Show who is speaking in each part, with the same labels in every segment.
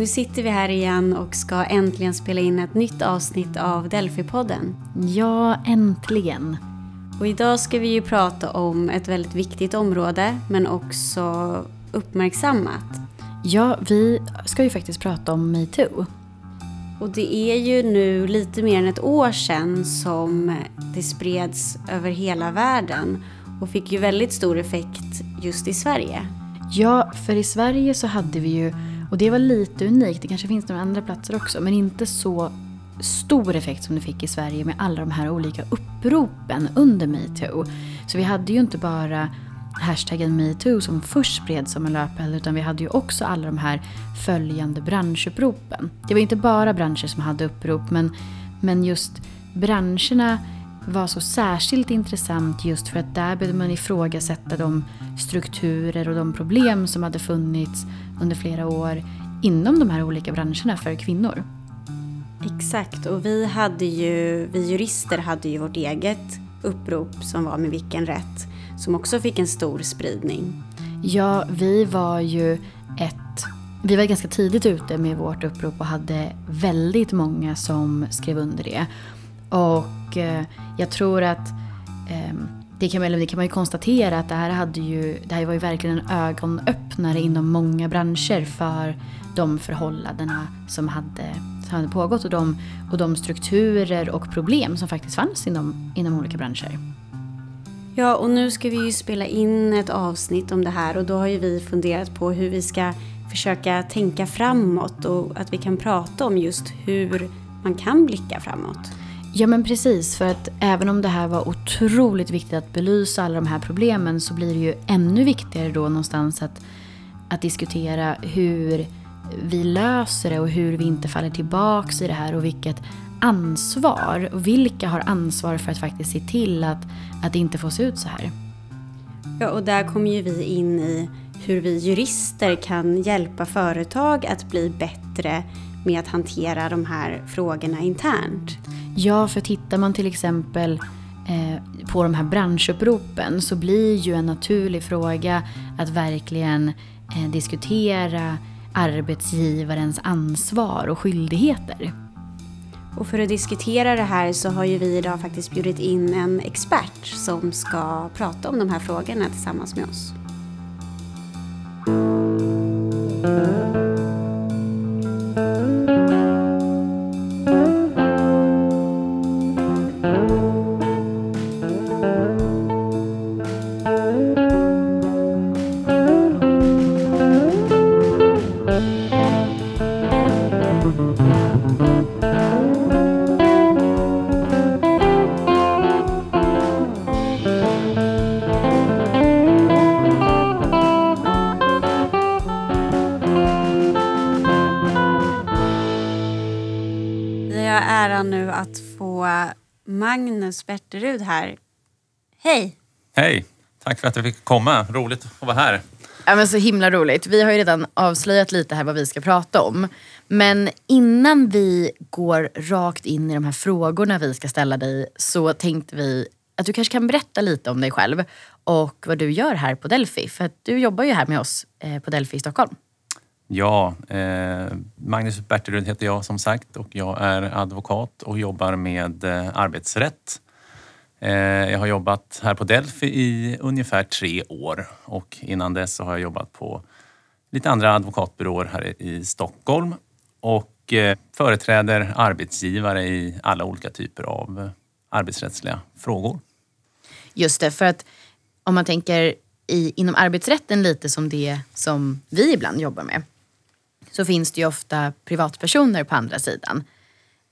Speaker 1: Nu sitter vi här igen och ska äntligen spela in ett nytt avsnitt av Delphi-podden.
Speaker 2: Ja, äntligen.
Speaker 1: Och idag ska vi ju prata om ett väldigt viktigt område, men också uppmärksammat.
Speaker 2: Ja, vi ska ju faktiskt prata om metoo.
Speaker 1: Och det är ju nu lite mer än ett år sedan som det spreds över hela världen och fick ju väldigt stor effekt just i Sverige.
Speaker 2: Ja, för i Sverige så hade vi ju, och det var lite unikt, det kanske finns några andra platser också, men inte så stor effekt som det fick i Sverige med alla de här olika uppropen under metoo. Så vi hade ju inte bara hashtaggen metoo som först spreds som en löpeld utan vi hade ju också alla de här följande branschuppropen. Det var inte bara branscher som hade upprop men, men just branscherna var så särskilt intressant just för att där behövde man ifrågasätta de strukturer och de problem som hade funnits under flera år inom de här olika branscherna för kvinnor.
Speaker 1: Exakt, och vi, hade ju, vi jurister hade ju vårt eget upprop som var med vilken rätt som också fick en stor spridning.
Speaker 2: Ja, vi var ju ett... Vi var ganska tidigt ute med vårt upprop och hade väldigt många som skrev under det. Och eh, jag tror att eh, det, kan, eller det kan man ju konstatera att det här, hade ju, det här var ju verkligen en ögonöppnare inom många branscher för de förhållandena som hade, som hade pågått och de, och de strukturer och problem som faktiskt fanns inom, inom olika branscher.
Speaker 1: Ja, och nu ska vi ju spela in ett avsnitt om det här och då har ju vi funderat på hur vi ska försöka tänka framåt och att vi kan prata om just hur man kan blicka framåt.
Speaker 2: Ja men precis, för att även om det här var otroligt viktigt att belysa alla de här problemen så blir det ju ännu viktigare då någonstans att, att diskutera hur vi löser det och hur vi inte faller tillbaks i det här och vilket ansvar och vilka har ansvar för att faktiskt se till att, att det inte får se ut så här.
Speaker 1: Ja, och där kommer ju vi in i hur vi jurister kan hjälpa företag att bli bättre med att hantera de här frågorna internt.
Speaker 2: Ja, för tittar man till exempel eh, på de här branschuppropen så blir ju en naturlig fråga att verkligen eh, diskutera arbetsgivarens ansvar och skyldigheter.
Speaker 1: Och för att diskutera det här så har ju vi idag faktiskt bjudit in en expert som ska prata om de här frågorna tillsammans med oss. Har äran nu att få Magnus Berterud här. Hej!
Speaker 3: Hej! Tack för att jag fick komma. Roligt att vara här.
Speaker 2: Ja, men så himla roligt. Vi har ju redan avslöjat lite här vad vi ska prata om. Men innan vi går rakt in i de här frågorna vi ska ställa dig så tänkte vi att du kanske kan berätta lite om dig själv och vad du gör här på Delphi. För att du jobbar ju här med oss eh, på Delphi i Stockholm.
Speaker 3: Ja, eh, Magnus Berterud heter jag som sagt och jag är advokat och jobbar med eh, arbetsrätt. Eh, jag har jobbat här på Delphi i ungefär tre år och innan dess så har jag jobbat på lite andra advokatbyråer här i Stockholm och eh, företräder arbetsgivare i alla olika typer av arbetsrättsliga frågor.
Speaker 2: Just det, för att om man tänker i, inom arbetsrätten lite som det som vi ibland jobbar med så finns det ju ofta privatpersoner på andra sidan.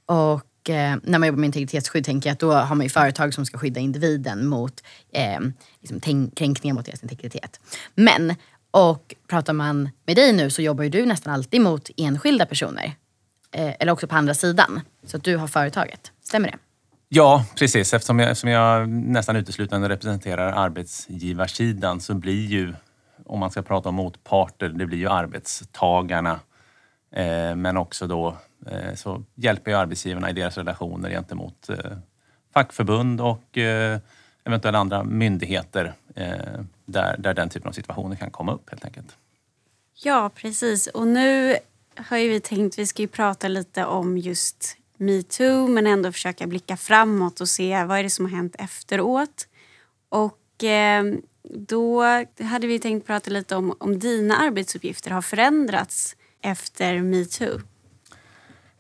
Speaker 2: Och eh, när man jobbar med integritetsskydd tänker jag att då har man ju företag som ska skydda individen mot eh, liksom, kränkningar mot deras integritet. Men, och pratar man med dig nu så jobbar ju du nästan alltid mot enskilda personer. Eh, eller också på andra sidan. Så att du har företaget. Stämmer det?
Speaker 3: Ja, precis. Eftersom jag, eftersom jag nästan uteslutande representerar arbetsgivarsidan så blir ju, om man ska prata om motparter, det blir ju arbetstagarna. Eh, men också då eh, så hjälper jag arbetsgivarna i deras relationer gentemot eh, fackförbund och eh, eventuella andra myndigheter eh, där, där den typen av situationer kan komma upp helt enkelt.
Speaker 1: Ja, precis. Och nu har ju vi tänkt, vi ska ju prata lite om just metoo men ändå försöka blicka framåt och se vad är det som har hänt efteråt. Och eh, då hade vi tänkt prata lite om om dina arbetsuppgifter har förändrats efter metoo.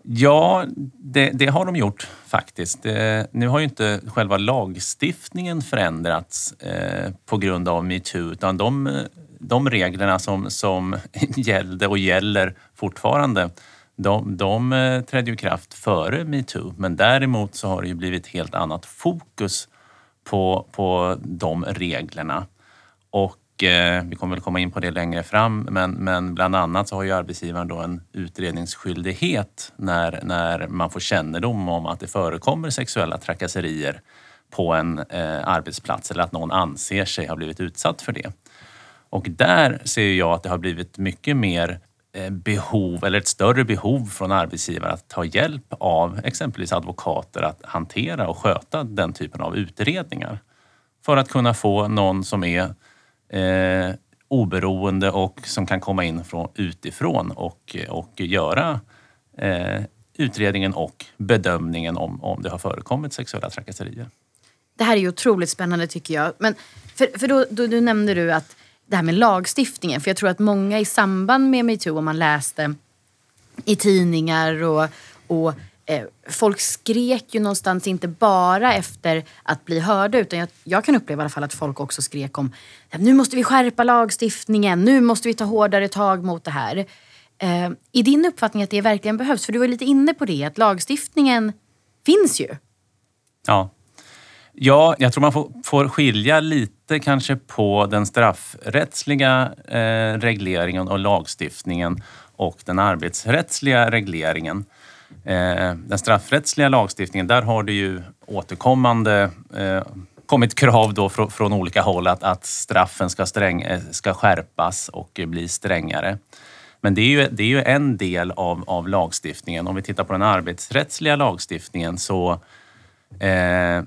Speaker 3: Ja, det, det, har de gjort faktiskt. Det, nu har ju inte själva lagstiftningen förändrats eh, på grund av metoo utan de, de reglerna som, som gällde och gäller fortfarande de, de eh, trädde i kraft före metoo men däremot så har det ju blivit helt annat fokus på, på de reglerna. Och eh, vi kommer väl komma in på det längre fram men, men bland annat så har ju arbetsgivaren då en utredningsskyldighet när, när man får kännedom om att det förekommer sexuella trakasserier på en eh, arbetsplats eller att någon anser sig ha blivit utsatt för det. Och där ser jag att det har blivit mycket mer Eh, behov eller ett större behov från arbetsgivare att ta hjälp av exempelvis advokater att hantera och sköta den typen av utredningar. För att kunna få någon som är eh, oberoende och som kan komma in från, utifrån och, och göra eh, utredningen och bedömningen om, om det har förekommit sexuella trakasserier.
Speaker 2: Det här är ju otroligt spännande tycker jag. Men för, för då, då, då nämnde du att det här med lagstiftningen. För jag tror att många i samband med metoo, om man läste i tidningar och, och eh, folk skrek ju någonstans inte bara efter att bli hörda utan jag, jag, kan uppleva i alla fall att folk också skrek om nu måste vi skärpa lagstiftningen, nu måste vi ta hårdare tag mot det här. Eh, är din uppfattning att det verkligen behövs? För du var lite inne på det, att lagstiftningen finns ju.
Speaker 3: Ja, Ja, jag tror man får, får skilja lite kanske på den straffrättsliga eh, regleringen och lagstiftningen och den arbetsrättsliga regleringen. Eh, den straffrättsliga lagstiftningen, där har det ju återkommande eh, kommit krav då från, från olika håll att, att straffen ska, sträng, eh, ska skärpas och bli strängare. Men det är ju, det är ju en del av, av lagstiftningen. Om vi tittar på den arbetsrättsliga lagstiftningen så eh,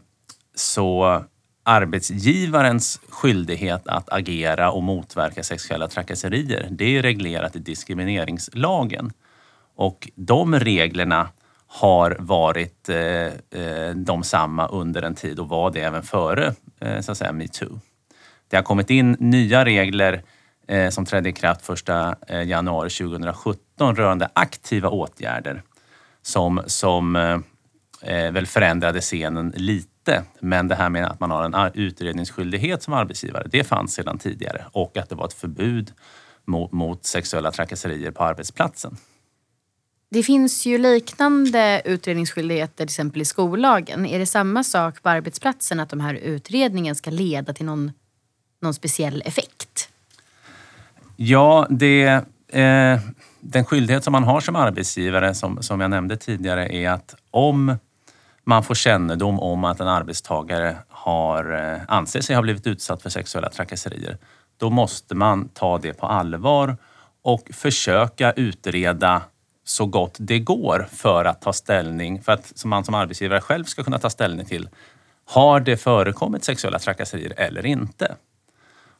Speaker 3: så arbetsgivarens skyldighet att agera och motverka sexuella trakasserier, det är reglerat i diskrimineringslagen. Och de reglerna har varit eh, eh, de samma under en tid och var det även före eh, så att säga, metoo. Det har kommit in nya regler eh, som trädde i kraft 1 eh, januari 2017 rörande aktiva åtgärder som, som eh, eh väl förändrade scenen lite inte. Men det här med att man har en utredningsskyldighet som arbetsgivare, det fanns sedan tidigare. Och att det var ett förbud mot, mot sexuella trakasserier på arbetsplatsen.
Speaker 2: Det finns ju liknande utredningsskyldigheter till exempel i skollagen. Är det samma sak på arbetsplatsen att de här utredningen ska leda till någon, någon speciell effekt?
Speaker 3: Ja, det, eh, den skyldighet som man har som arbetsgivare som, som jag nämnde tidigare är att om man får kännedom om att en arbetstagare har, eh, anser sig ha blivit utsatt för sexuella trakasserier, då måste man ta det på allvar och försöka utreda så gott det går för att ta ställning, för att man som arbetsgivare själv ska kunna ta ställning till, har det förekommit sexuella trakasserier eller inte?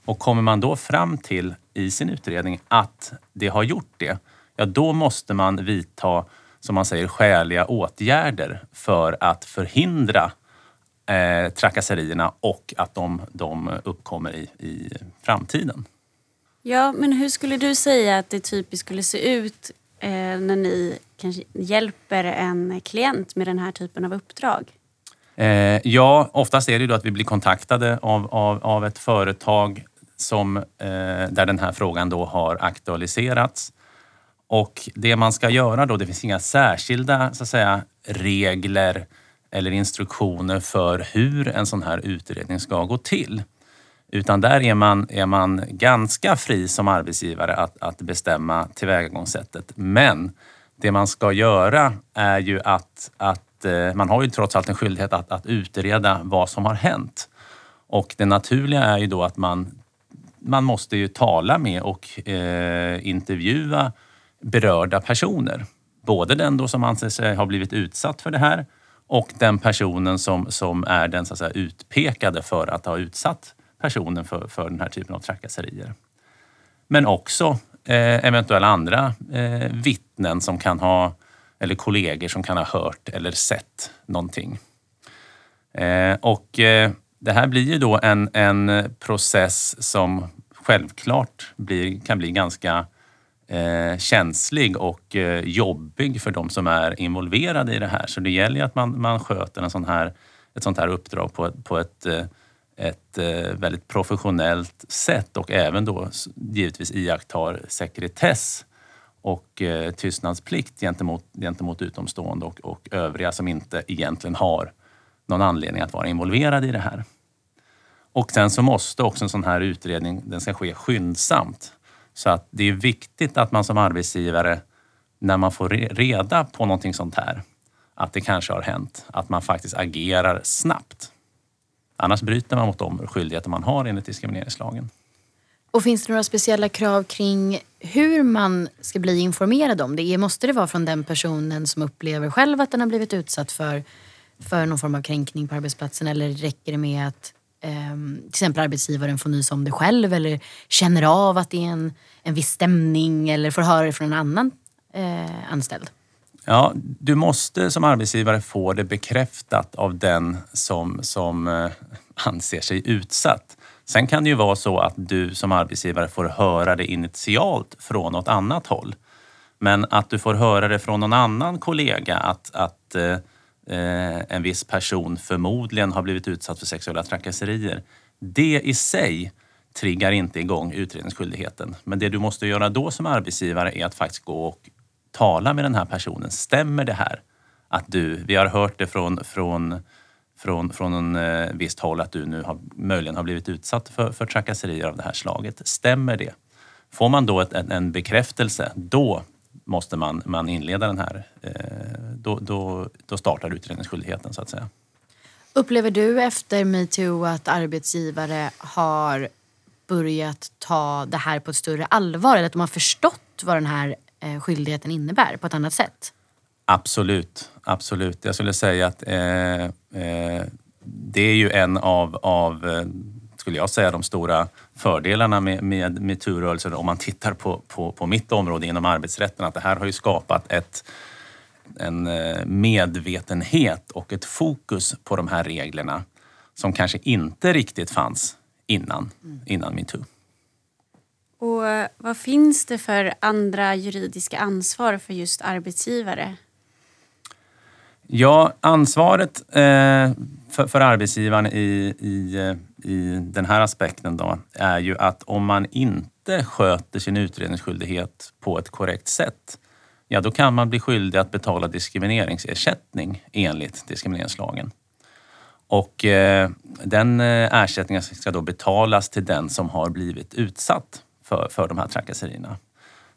Speaker 3: Och kommer man då fram till i sin utredning att det har gjort det, ja då måste man vidta som man säger, skäliga åtgärder för att förhindra eh, trakasserierna och att de, de uppkommer i, i framtiden.
Speaker 1: Ja, men hur skulle du säga att det typiskt skulle se ut eh, när ni kanske hjälper en klient med den här typen av uppdrag?
Speaker 3: Eh, ja, oftast är det då att vi blir kontaktade av, av, av ett företag som, eh, där den här frågan då har aktualiserats. Och det man ska göra då, det finns inga särskilda så att säga, regler eller instruktioner för hur en sån här utredning ska gå till. Utan där är man, är man ganska fri som arbetsgivare att, att bestämma tillvägagångssättet. Men det man ska göra är ju att, att eh, man har ju trots allt en skyldighet att, att utreda vad som har hänt. Och det naturliga är ju då att man, man måste ju tala med och eh, intervjua berörda personer. Både den då som anser sig ha blivit utsatt för det här och den personen som, som är den så att säga, utpekade för att ha utsatt personen för, för den här typen av trakasserier. Men också eh, eventuella andra eh, vittnen som kan ha, eller kollegor som kan ha hört eller sett någonting. Eh, och eh, det här blir ju då en, en process som självklart blir, kan bli ganska eh, känslig och eh, jobbig för de som är involverade i det här. Så det gäller ju att man, man sköter en sån här, ett sånt här uppdrag på, på ett, eh, ett eh, väldigt professionellt sätt och även då givetvis iakttar sekretess och eh, tystnadsplikt gentemot, gentemot utomstående och, och övriga som inte egentligen har någon anledning att vara involverade i det här. Och sen så måste också en sån här utredning, den ska ske skyndsamt. Så att det är viktigt att man som arbetsgivare, när man får reda på någonting sånt här, att det kanske har hänt, att man faktiskt agerar snabbt. Annars bryter man mot de skyldigheter man har enligt diskrimineringslagen.
Speaker 2: Och finns det några speciella krav kring hur man ska bli informerad om det? Måste det vara från den personen som upplever själv att den har blivit utsatt för, för någon form av kränkning på arbetsplatsen eller räcker det med att Ehm, till exempel arbetsgivaren får nys om det själv eller känner av att det är en, en viss stämning eller får höra det från en annan eh, anställd?
Speaker 3: Ja, du måste som arbetsgivare få det bekräftat av den som, som eh, anser sig utsatt. Sen kan det ju vara så att du som arbetsgivare får höra det initialt från något annat håll. Men att du får höra det från någon annan kollega att, att eh, Eh, en viss person förmodligen har blivit utsatt för sexuella trakasserier. Det i sig triggar inte igång utredningsskyldigheten. Men det du måste göra då som arbetsgivare är att faktiskt gå och tala med den här personen. Stämmer det här? Att du, vi har hört det från, från, från, från en eh, visst håll att du nu har, möjligen har blivit utsatt för, för trakasserier av det här slaget. Stämmer det? Får man då ett, en, en bekräftelse, då måste man, man inleda den här, eh, då, då, då startar utredningsskyldigheten så att säga.
Speaker 2: Upplever du efter metoo att arbetsgivare har börjat ta det här på ett större allvar eller att de har förstått vad den här eh, skyldigheten innebär på ett annat sätt?
Speaker 3: Absolut, absolut. Jag skulle säga att eh, eh, det är ju en av, av eh, skulle jag säga, de stora fördelarna med, med metoo-rörelsen om man tittar på, på, på mitt område inom arbetsrätten. Att det här har ju skapat ett, en eh, medvetenhet och ett fokus på de här reglerna som kanske inte riktigt fanns innan, innan metoo.
Speaker 1: Och eh, vad finns det för andra juridiska ansvar för just arbetsgivare?
Speaker 3: Ja, ansvaret eh, för, arbetsgivaren i, i, i den här aspekten då är ju att om man inte sköter sin utredningsskyldighet på ett korrekt sätt, ja då kan man bli skyldig att betala diskrimineringsersättning enligt diskrimineringslagen. Och eh, den eh, ersättningen ska då betalas till den som har blivit utsatt för, för de här trakasserierna.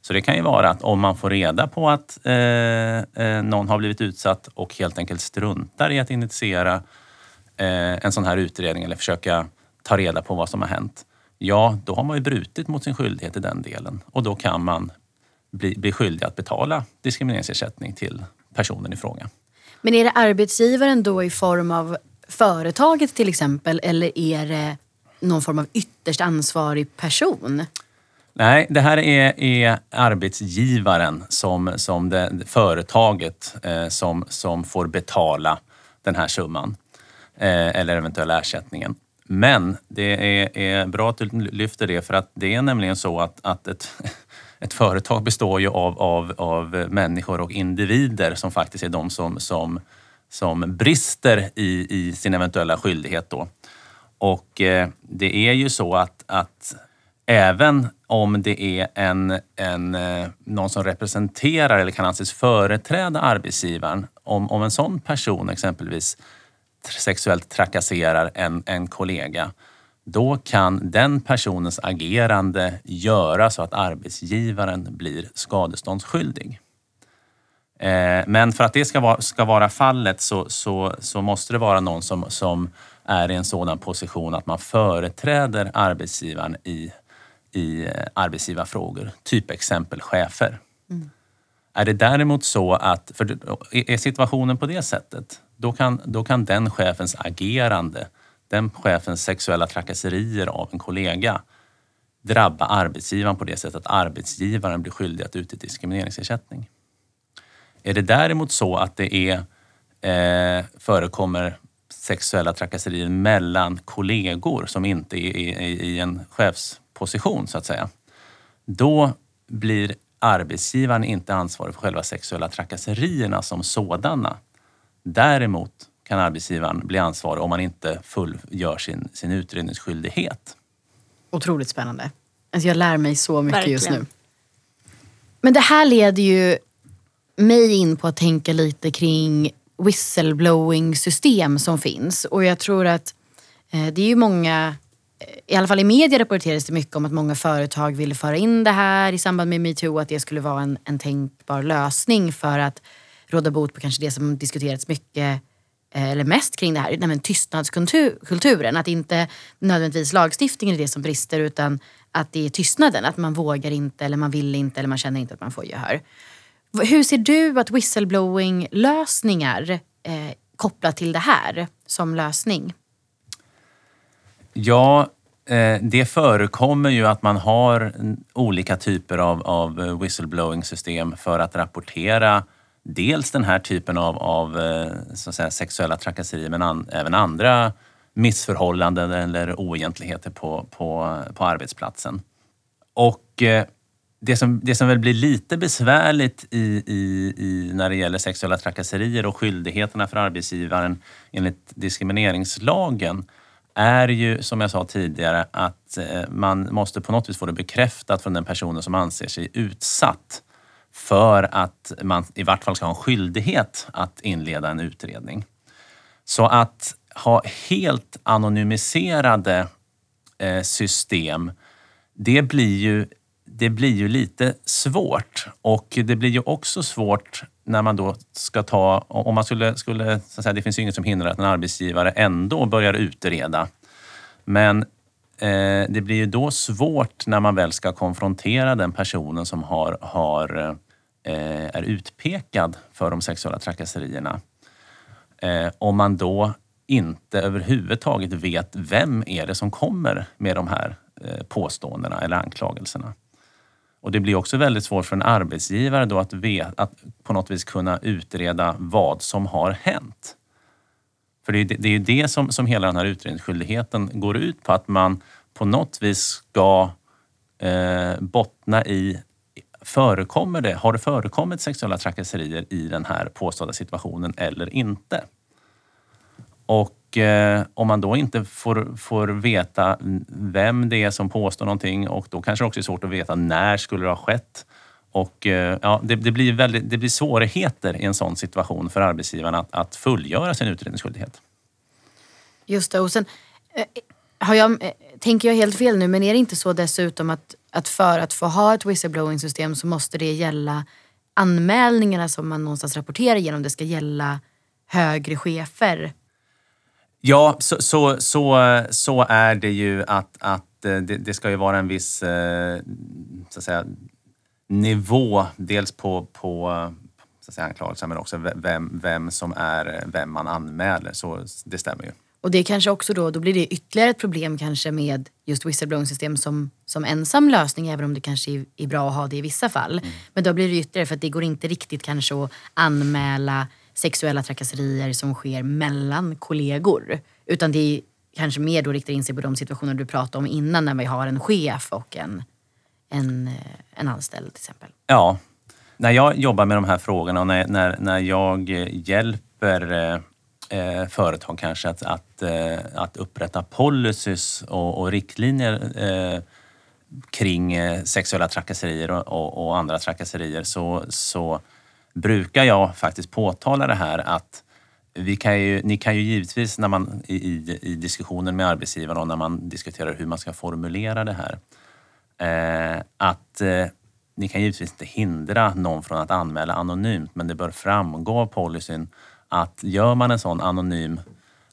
Speaker 3: Så det kan ju vara att om man får reda på att eh, eh, någon har blivit utsatt och helt enkelt struntar i att initiera eh, en sån här utredning eller försöka ta reda på vad som har hänt. Ja, då har man ju brutit mot sin skyldighet i den delen och då kan man bli, bli skyldig att betala diskrimineringsersättning till personen i fråga.
Speaker 2: Men är det arbetsgivaren då i form av företaget till exempel eller är det någon form av ytterst ansvarig person?
Speaker 3: Nej, det här är, är arbetsgivaren som, som det, företaget eh, som, som får betala den här summan eh, Eh, eller eventuella ersättningen. Men det är, är, bra att du lyfter det för att det är nämligen så att, att ett, ett företag består ju av, av, av människor och individer som faktiskt är de som, som, som brister i, i sin eventuella skyldighet. Då. Och eh, det är ju så att, att även om det är en, en, eh, någon som representerar eller kan anses företräda arbetsgivaren. Om, om en sån person exempelvis sexuellt trakasserar en, en kollega, då kan den personens agerande göra så att arbetsgivaren blir skadeståndsskyldig. Eh, men för att det ska vara, ska vara fallet så, så, så måste det vara någon som, som är i en sådan position att man företräder arbetsgivaren i i eh, arbetsgivarfrågor, typ exempel chefer. Mm. Är det däremot så att, för är situationen på det sättet, då kan, då kan den chefens agerande, den chefens sexuella trakasserier av en kollega drabba arbetsgivaren på det sättet att arbetsgivaren blir skyldig att utge diskrimineringsersättning. Är det däremot så att det är, eh, förekommer sexuella trakasserier mellan kollegor som inte är i, i en chefsposition så att säga. Då blir arbetsgivaren inte ansvarig för själva sexuella trakasserierna som sådana. Däremot kan arbetsgivaren bli ansvarig om man inte fullgör sin, sin utredningsskyldighet.
Speaker 2: Otroligt spännande. Alltså jag lär mig så mycket Verkligen. just nu. Men det här leder ju mig in på att tänka lite kring whistleblowing system som finns. Och jag tror att eh, det är ju många, eh, i alla fall i media rapporteras det mycket om att många företag ville föra in det här i samband med metoo. Att det skulle vara en, en tänkbar lösning för att råda bot på kanske det som diskuterats mycket eh, eller mest kring det här, nämligen tystnadskulturen. Att inte nödvändigtvis lagstiftningen är det som brister utan att det är tystnaden. Att man vågar inte eller man vill inte eller man känner inte att man får gehör. Hur ser du att whistleblowing-lösningar eh, kopplat till det här som lösning?
Speaker 3: Ja, eh, det förekommer ju att man har olika typer av, av eh, whistleblowing-system för att rapportera dels den här typen av, av eh, så att säga, sexuella trakasserier men an, även andra missförhållanden eller oegentligheter på, på, på arbetsplatsen. Och eh, det som, det som väl blir lite besvärligt i, i, i, när det gäller sexuella trakasserier och skyldigheterna för arbetsgivaren enligt diskrimineringslagen är ju, som jag sa tidigare, att eh, man måste på något vis få det bekräftat från den personen som anser sig utsatt för att man i vart fall ska ha en skyldighet att inleda en utredning. Så att ha helt anonymiserade eh, system, det blir ju det blir ju lite svårt och det blir ju också svårt när man då ska ta, om man skulle, skulle så att säga, det finns ju inget som hindrar att en arbetsgivare ändå börjar utreda. Men eh, det blir ju då svårt när man väl ska konfrontera den personen som har, har eh, Eh, är utpekad för de sexuella trakasserierna. Eh, om man då inte överhuvudtaget vet vem är det som kommer med de här eh, påståendena eller anklagelserna. Och det blir också väldigt svårt för en arbetsgivare då att, vet, att på något vis kunna utreda vad som har hänt. För det är, det är det som, som hela den här utredningsskyldigheten går ut på, att man på något vis ska eh, bottna i Förekommer det, har det förekommit sexuella trakasserier i den här påstådda situationen eller inte? Och eh, om man då inte får, får veta vem det är som påstår någonting och då kanske det också är svårt att veta när skulle det ha skett. Och eh, ja, det, det, blir väldigt, det blir svårigheter i en sån situation för arbetsgivaren att, att fullgöra sin utredningsskyldighet.
Speaker 2: Just det. Och sen, eh, har jag, eh, tänker jag helt fel nu, men är det inte så dessutom att, att för att få ha ett whistleblowing system så måste det gälla anmälningarna som man någonstans rapporterar genom. Det ska gälla högre chefer
Speaker 3: Ja, så, så, så, så är det ju att, att eh, det, det ska ju vara en viss eh, så att säga, nivå, dels på, på så att säga, anklagelser men också vem, vem som är vem man anmäler. Så det stämmer ju.
Speaker 2: Och det kanske också då, då blir det ytterligare ett problem kanske med just whistleblowing-system som, som ensam lösning, även om det kanske är, är bra att ha det i vissa fall. Mm. Men då blir det ytterligare för att det går inte riktigt kanske att anmäla sexuella trakasserier som sker mellan kollegor. Utan det är kanske mer då riktar in sig på de situationer du pratade om innan när vi har en chef och en, en, eh, en anställd till exempel.
Speaker 3: Ja. När jag jobbar med de här frågorna och när, när, när jag hjälper eh, företag kanske att, att, eh, att upprätta policies och, och riktlinjer eh, kring eh, sexuella trakasserier och, och, och, andra trakasserier. Så, så brukar jag faktiskt påtala det här att vi kan ju, ni kan ju givetvis när man i, i, i diskussionen med arbetsgivaren och när man diskuterar hur man ska formulera det här, eh, att eh, ni kan givetvis inte hindra någon från att anmäla anonymt, men det bör framgå av policyn att gör man en sån anonym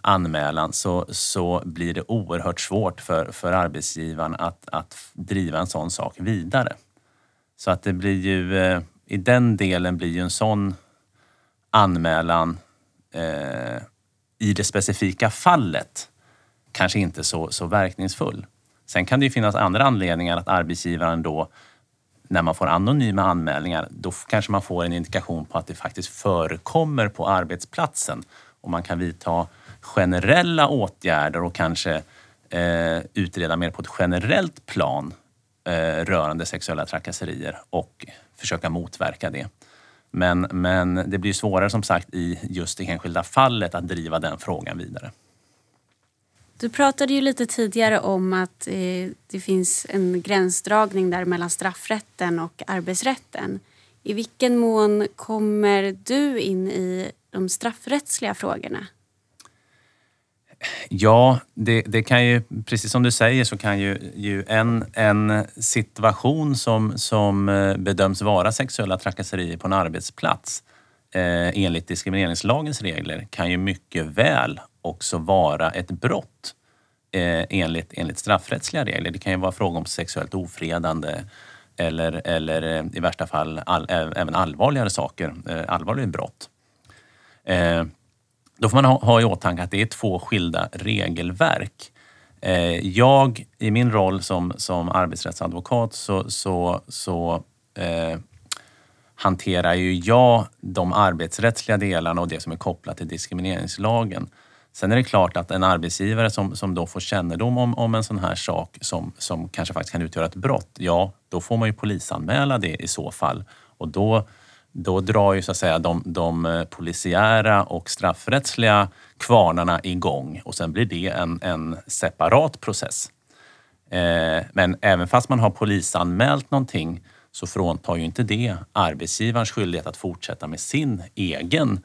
Speaker 3: anmälan så, så blir det oerhört svårt för, för arbetsgivaren att, att driva en sån sak vidare. Så att det blir ju eh, i den delen blir ju en sån anmälan eh, i det specifika fallet kanske inte så, så verkningsfull. Sen kan det ju finnas andra anledningar att arbetsgivaren då när man får anonyma anmälningar, då kanske man får en indikation på att det faktiskt förekommer på arbetsplatsen. Och man kan vidta generella åtgärder och kanske eh, utreda mer på ett generellt plan eh, rörande sexuella trakasserier och försöka motverka det. Men, men det blir svårare som sagt i just det enskilda fallet att driva den frågan vidare.
Speaker 1: Du pratade ju lite tidigare om att eh, det finns en gränsdragning där mellan straffrätten och arbetsrätten. I vilken mån kommer du in i de straffrättsliga frågorna?
Speaker 3: Ja, det, det, kan ju, precis som du säger så kan ju, ju en, en situation som, som eh, bedöms vara sexuella trakasserier på en arbetsplats eh, enligt diskrimineringslagens regler kan ju mycket väl också vara ett brott eh, enligt, enligt straffrättsliga regler. Det kan ju vara fråga om sexuellt ofredande eller, eller eh, i värsta fall all, även allvarligare saker, eh, allvarliga brott. Eh, då får man ha, ha i åtanke att det är två skilda regelverk. Eh, jag, i min roll som, som arbetsrättsadvokat, så, så, så eh, hanterar ju jag de arbetsrättsliga delarna och det som är kopplat till diskrimineringslagen. Sen är det klart att en arbetsgivare som, som då får kännedom om, om en sån här sak som, som kanske faktiskt kan utgöra ett brott, ja, då får man ju polisanmäla det i så fall. Och då då drar ju så att säga de, de eh, polisiära och straffrättsliga kvarnarna igång och sen blir det en, en separat process. Eh, men även fast man har polisanmält någonting så fråntar ju inte det arbetsgivarens skyldighet att fortsätta med sin egen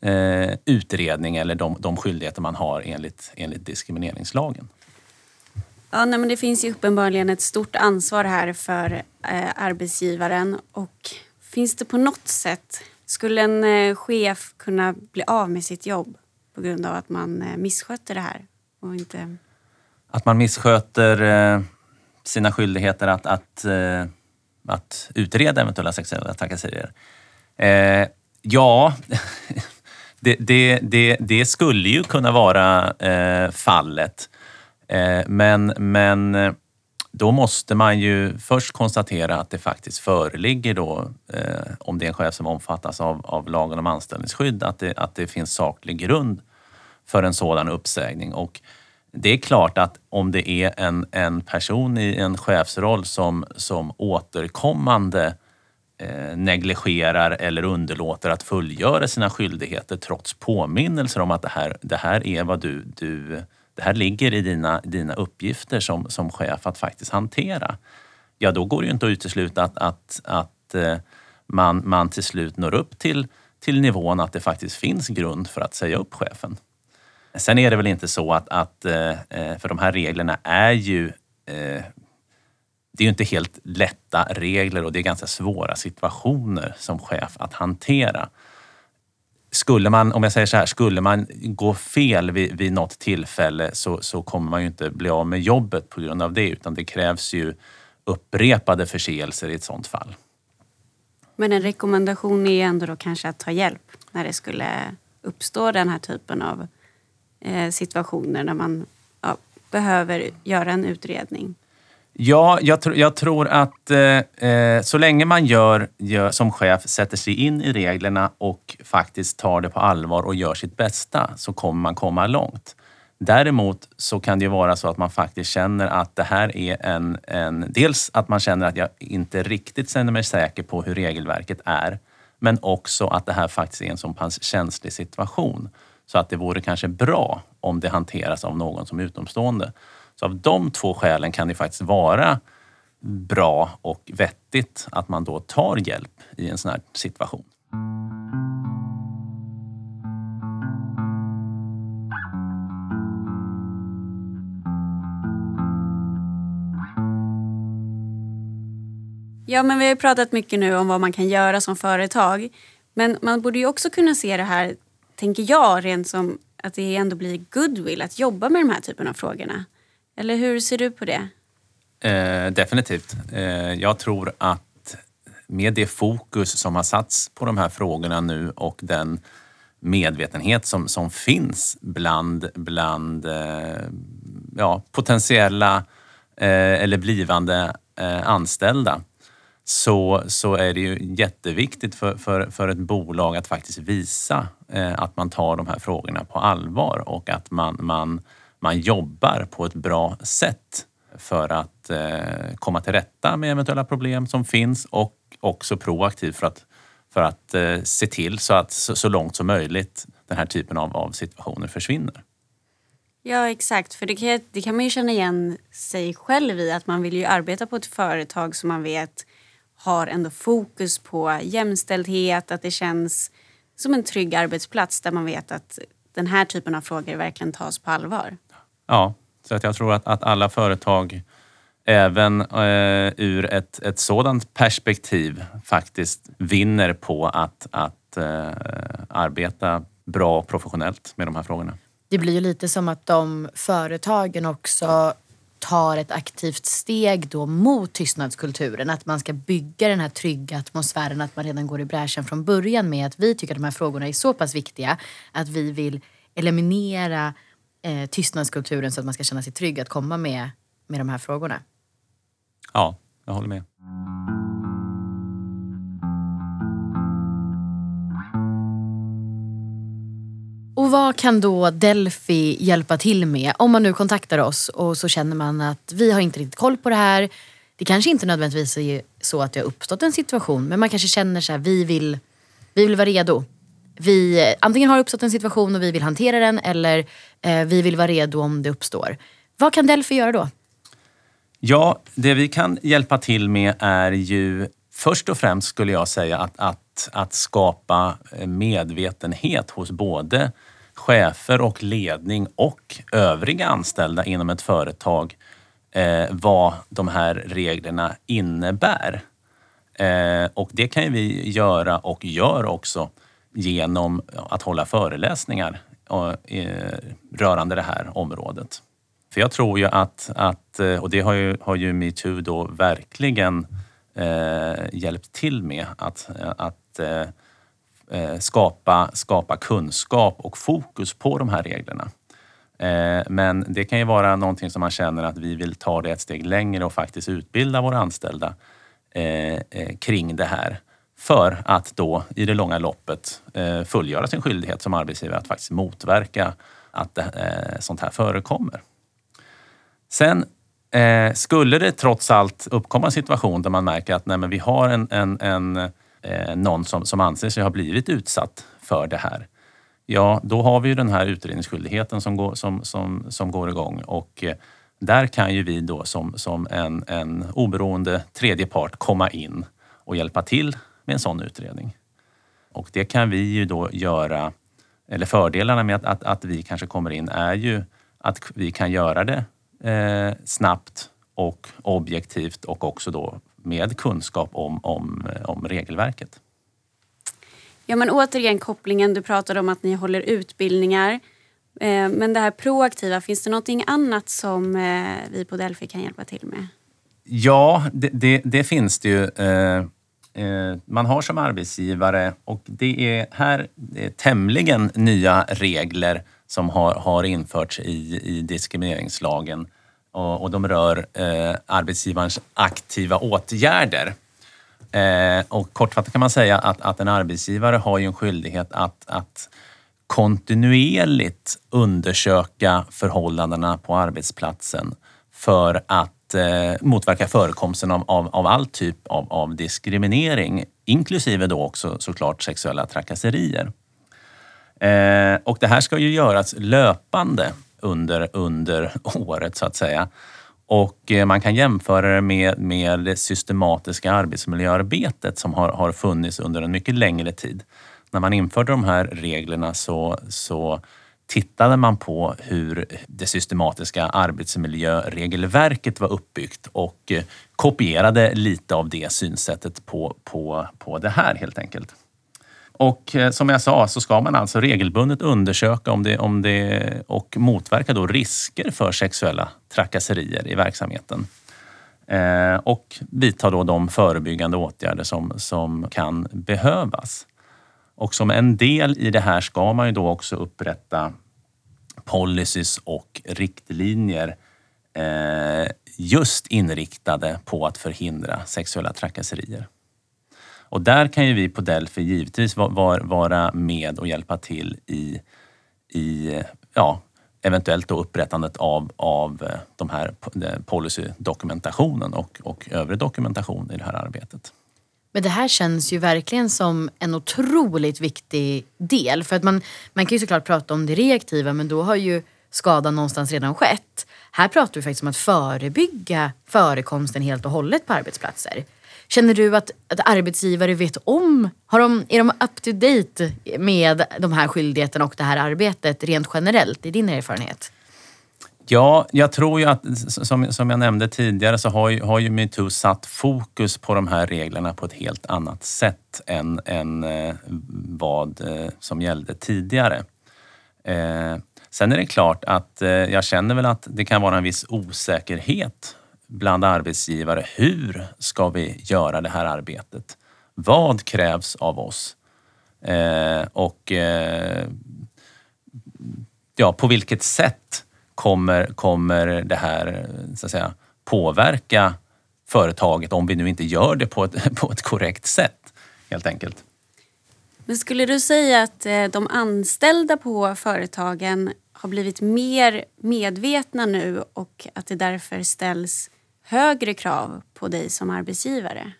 Speaker 3: eh, utredning eller de, de skyldigheter man har enligt, enligt diskrimineringslagen.
Speaker 1: Ja, nej, men det finns ju uppenbarligen ett stort ansvar här för eh, arbetsgivaren och Finns det på något sätt, skulle en eh, chef kunna bli av med sitt jobb på grund av att man eh, missköter det här? Och inte...
Speaker 3: Att man missköter eh, sina skyldigheter att, att, att utreda eventuella sexuella trakasserier? Eh, ja, det, det, det, det, skulle ju kunna vara eh, fallet. Eh, men, men eh, då måste man ju först konstatera att det faktiskt föreligger då, eh, om det är en chef som omfattas av, av lagen om anställningsskydd, att det, att det finns saklig grund för en sådan uppsägning. Och det är klart att om det är en, en person i en chefsroll som, som återkommande eh, Eh, negligerar eller underlåter att fullgöra sina skyldigheter trots påminnelser om att det här, det här är vad du, du det här ligger i dina, dina uppgifter som, som chef att faktiskt hantera. Ja, då går det ju inte att utesluta att, att, att eh, man, man till slut når upp till, till nivån att det faktiskt finns grund för att säga upp chefen. Sen är det väl inte så att, att eh, för de här reglerna är ju det är ju inte helt lätta regler och det är ganska svåra situationer som chef att hantera skulle man, om jag säger så här, skulle man gå fel vid, vid något tillfälle så, så kommer man ju inte bli av med jobbet på grund av det utan det krävs ju upprepade förseelser i ett sådant fall.
Speaker 1: Men en rekommendation är ändå då kanske att ta hjälp när det skulle uppstå den här typen av eh, situationer när man ja, behöver göra en utredning.
Speaker 3: Ja, jag, tr jag tror att eh, eh, så länge man gör, gör, som chef sätter sig in i reglerna och faktiskt tar det på allvar och gör sitt bästa så kommer man komma långt. Däremot så kan det ju vara så att man faktiskt känner att det här är en, en... Dels att man känner att jag inte riktigt känner mig säker på hur regelverket är. Men också att det här faktiskt är en så pass känslig situation. Så att det vore kanske bra om det hanteras av någon som är utomstående. Så av de två skälen kan det faktiskt vara bra och vettigt att man då tar hjälp i en sån här situation.
Speaker 1: Ja, men vi har pratat mycket nu om vad man kan göra som företag. Men man borde ju också kunna se det här, tänker jag, rent som att det ändå blir goodwill att jobba med de här typen av frågorna. Eller hur ser du på det?
Speaker 3: Eh, definitivt. Eh, jag tror att med det fokus som har satts på de här frågorna nu och den medvetenhet som, som finns bland, bland eh, ja, potentiella eh, eller blivande eh, anställda så, så är det ju jätteviktigt för, för, för ett bolag att faktiskt visa eh, att man tar de här frågorna på allvar och att man, man, man jobbar på ett bra sätt för att eh, komma till rätta med eventuella problem som finns och också proaktivt för att, för att eh, se till så att så, så, långt som möjligt den här typen av, av situationer försvinner.
Speaker 1: Ja exakt, för det kan, det kan man ju känna igen sig själv i att man vill ju arbeta på ett företag som man vet har ändå fokus på jämställdhet, att det känns som en trygg arbetsplats där man vet att den här typen av frågor verkligen tas på allvar.
Speaker 3: Ja, så att jag tror att, att alla företag även eh, ur ett, ett sådant perspektiv faktiskt vinner på att, att eh, arbeta bra och professionellt med de här frågorna.
Speaker 2: Det blir ju lite som att de företagen också tar ett aktivt steg då mot tystnadskulturen. Att man ska bygga den här trygga atmosfären, att man redan går i bräschen från början med att vi tycker att de här frågorna är så pass viktiga att vi vill eliminera eh, tystnadskulturen så att man ska känna sig trygg att komma med, med de här frågorna.
Speaker 3: Ja, jag håller med.
Speaker 2: Och vad kan då Delphi hjälpa till med? Om man nu kontaktar oss och så känner man att vi har inte riktigt koll på det här. Det kanske inte nödvändigtvis är så att det har uppstått en situation men man kanske känner så här, vi vill, vi vill vara redo. Vi, antingen har uppstått en situation och vi vill hantera den eller eh, vi vill vara redo om det uppstår. Vad kan Delphi göra då?
Speaker 3: Ja, det vi kan hjälpa till med är ju först och främst skulle jag säga att, att, att skapa eh, medvetenhet hos både chefer och ledning och övriga anställda inom ett företag eh, vad de här reglerna innebär. Eh, och det kan vi göra och gör också genom att hålla föreläsningar eh, rörande det här området. För jag tror ju att, att eh, och det har ju, har ju metoo då verkligen eh, hjälpt till med, att, att eh, eh, skapa, skapa kunskap och fokus på de här reglerna. Eh, men det kan ju vara någonting som man känner att vi vill ta det ett steg längre och faktiskt utbilda våra anställda eh, kring det här för att då i det långa loppet eh, fullgöra sin skyldighet som arbetsgivare att faktiskt motverka att det, sånt här förekommer. Sen eh, skulle det trots allt uppkomma en situation där man märker att nej, men vi har en, en, en någon som, som anser sig ha blivit utsatt för det här. Ja, då har vi ju den här utredningsskyldigheten som går, som, som, som går igång och där kan ju vi då som, som en, en oberoende tredje part komma in och hjälpa till med en sån utredning. Och det kan vi ju då göra, eller fördelarna med att, att, att vi kanske kommer in är ju att vi kan göra det eh, snabbt och objektivt och också då med kunskap om, om, om regelverket.
Speaker 1: Ja men återigen kopplingen, du pratade om att ni håller utbildningar. Eh, men det här proaktiva, finns det någonting annat som eh, vi på Delphi kan hjälpa till med?
Speaker 3: Ja, det, det, det finns det ju. Eh, man har som arbetsgivare, och det är här det är tämligen nya regler som har, har införts i, i diskrimineringslagen och, och de rör eh, arbetsgivarens aktiva åtgärder. Eh, och kortfattat kan man säga att, att en arbetsgivare har ju en skyldighet att, att kontinuerligt undersöka förhållandena på arbetsplatsen för att eh, motverka förekomsten av, av, av, all typ av, av diskriminering, inklusive då också såklart sexuella trakasserier. Eh, och det här ska ju göras löpande under, under året så att säga. Och eh, man kan jämföra det med, med det systematiska arbetsmiljöarbetet som har, har funnits under en mycket längre tid. När man införde de här reglerna så, så tittade man på hur det systematiska arbetsmiljöregelverket var uppbyggt och eh, kopierade lite av det synsättet på, på, på det här helt enkelt. Och eh, som jag sa så ska man alltså regelbundet undersöka om det, om det och motverka då risker för sexuella trakasserier i verksamheten. Eh, och vidta då de förebyggande åtgärder som, som kan behövas. Och som en del i det här ska man ju då också upprätta policies och riktlinjer eh, just inriktade på att förhindra sexuella trakasserier. Och där kan ju vi på Delphi givetvis vara med och hjälpa till i, i ja, eventuellt då upprättandet av, av eh, de här eh, policydokumentationen och, och övrig dokumentation i det här arbetet.
Speaker 2: Men det här känns ju verkligen som en otroligt viktig del. För att man, man kan ju såklart prata om det reaktiva men då har ju skadan någonstans redan skett. Här pratar vi faktiskt om att förebygga förekomsten helt och hållet på arbetsplatser. Känner du att, att arbetsgivare vet om, har de, är de up to date med de här skyldigheterna och det här arbetet rent generellt i din erfarenhet?
Speaker 3: Ja, jag tror ju att som, som jag nämnde tidigare så har ju, har ju metoo satt fokus på de här reglerna på ett helt annat sätt än, än eh, vad eh, som gällde tidigare. Eh, sen är det klart att eh, jag känner väl att det kan vara en viss osäkerhet bland arbetsgivare. Hur ska vi göra det här arbetet? Vad krävs av oss? Eh, och eh, ja, på vilket sätt kommer, kommer det här så att säga, påverka företaget om vi nu inte gör det på ett, på ett korrekt sätt helt enkelt.
Speaker 1: Men skulle du säga att eh, de anställda på företagen har blivit mer medvetna nu och att det därför ställs högre krav på dig som arbetsgivare?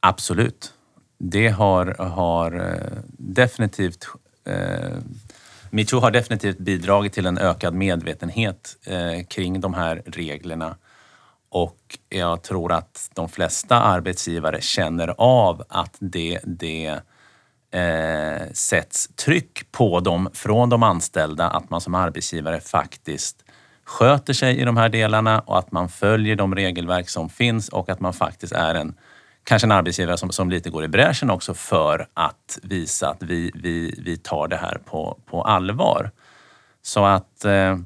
Speaker 3: Absolut. Det har, har eh, definitivt eh, Metoo har definitivt bidragit till en ökad medvetenhet eh, kring de här reglerna. Och jag tror att de flesta arbetsgivare känner av att det, det eh, sätts tryck på dem från de anställda att man som arbetsgivare faktiskt sköter sig i de här delarna och att man följer de regelverk som finns och att man faktiskt är en kanske en arbetsgivare som, som lite går i bräschen också för att visa att vi, vi, vi tar det här på, på allvar. Så att eh,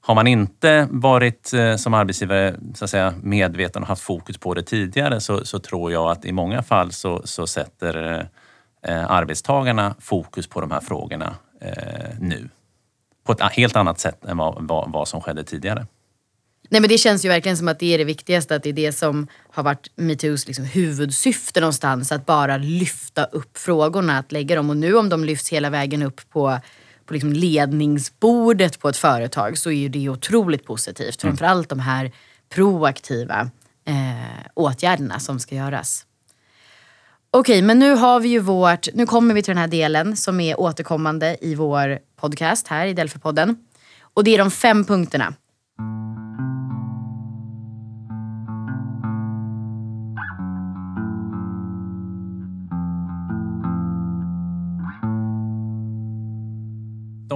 Speaker 3: har man inte varit eh, som arbetsgivare så att säga, medveten och haft fokus på det tidigare så, så tror jag att i många fall så, så sätter eh, eh arbetstagarna fokus på de här frågorna eh, nu på ett helt annat sätt än vad, vad, vad som skedde tidigare.
Speaker 2: Nej men det känns ju verkligen som att det är det viktigaste, att det är det som har varit metoos liksom huvudsyfte någonstans. Att bara lyfta upp frågorna, att lägga dem. Och nu om de lyfts hela vägen upp på, på liksom ledningsbordet på ett företag så är ju det otroligt positivt. Mm. Framförallt de här proaktiva eh, åtgärderna som ska göras. Okej, men nu har vi ju vårt, nu kommer vi till den här delen som är återkommande i vår podcast här i Delphi-podden. Och det är de fem punkterna.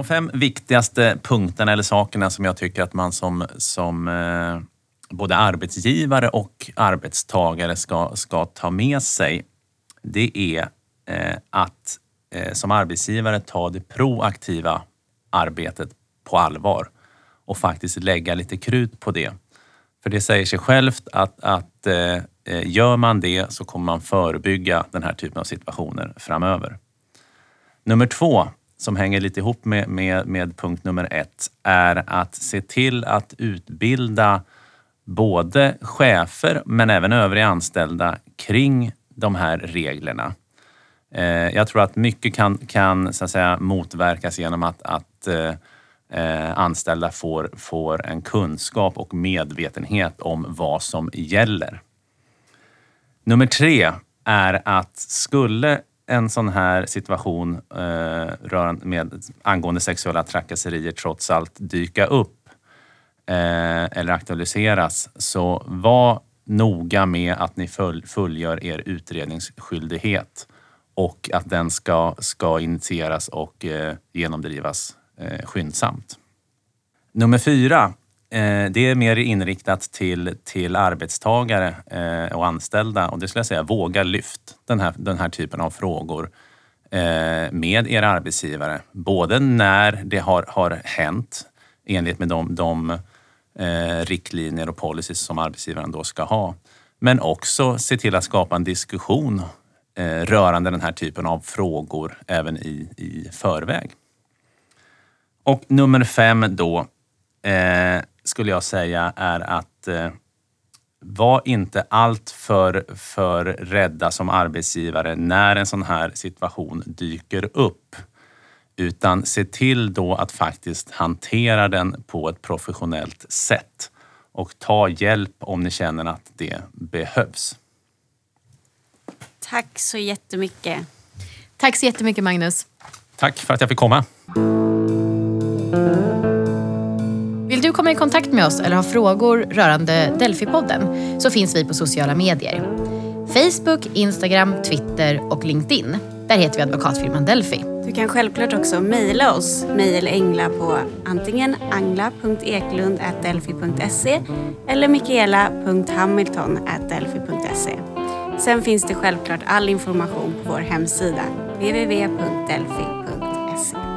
Speaker 3: De fem viktigaste punkterna eller sakerna som jag tycker att man som, som eh, både arbetsgivare och arbetstagare ska, ska ta med sig det är eh, att eh, som arbetsgivare ta det proaktiva arbetet på allvar och faktiskt lägga lite krut på det. För det säger sig självt att, att eh, eh gör man det så kommer man förebygga den här typen av situationer framöver. Nummer två, som hänger lite ihop med, med, med punkt nummer ett, är att se till att utbilda både chefer men även övriga anställda kring de här reglerna. Eh, jag tror att mycket kan, kan så att säga, motverkas genom att, att eh, eh, anställda får, får en kunskap och medvetenhet om vad som gäller. Nummer tre är att skulle en sån här situation eh, rörande med, angående sexuella trakasserier trots allt dyka upp eh, eller aktualiseras, så var noga med att ni fullgör er utredningsskyldighet och att den ska, ska initieras och eh, genomdrivas eh, skyndsamt. Nummer fyra, Eh, det är mer inriktat till, till arbetstagare eh, och anställda och det skulle jag säga, våga lyft den här, den här typen av frågor eh, med era arbetsgivare. Både när det har, har hänt enligt med de, de eh, riktlinjer och policies som arbetsgivaren då ska ha. Men också se till att skapa en diskussion eh, rörande den här typen av frågor även i, i förväg. Och nummer fem då, eh, skulle jag säga är att eh, var inte allt för, för rädda som arbetsgivare när en sån här situation dyker upp. Utan se till då att faktiskt hantera den på ett professionellt sätt och ta hjälp om ni känner att det behövs.
Speaker 1: Tack så jättemycket.
Speaker 2: Tack så jättemycket Magnus.
Speaker 3: Tack för att jag fick komma.
Speaker 2: Vill du komma i kontakt med oss eller ha frågor rörande Delphi-podden så finns vi på sociala medier. Facebook, Instagram, Twitter och LinkedIn. Där heter vi advokatfirman Delphi.
Speaker 1: Du kan självklart också mejla oss, mig eller Engla på antingen angla.eklund.delphi.se eller mikaela.hamilton.delphi.se. Sen finns det självklart all information på vår hemsida, www.delphi.se.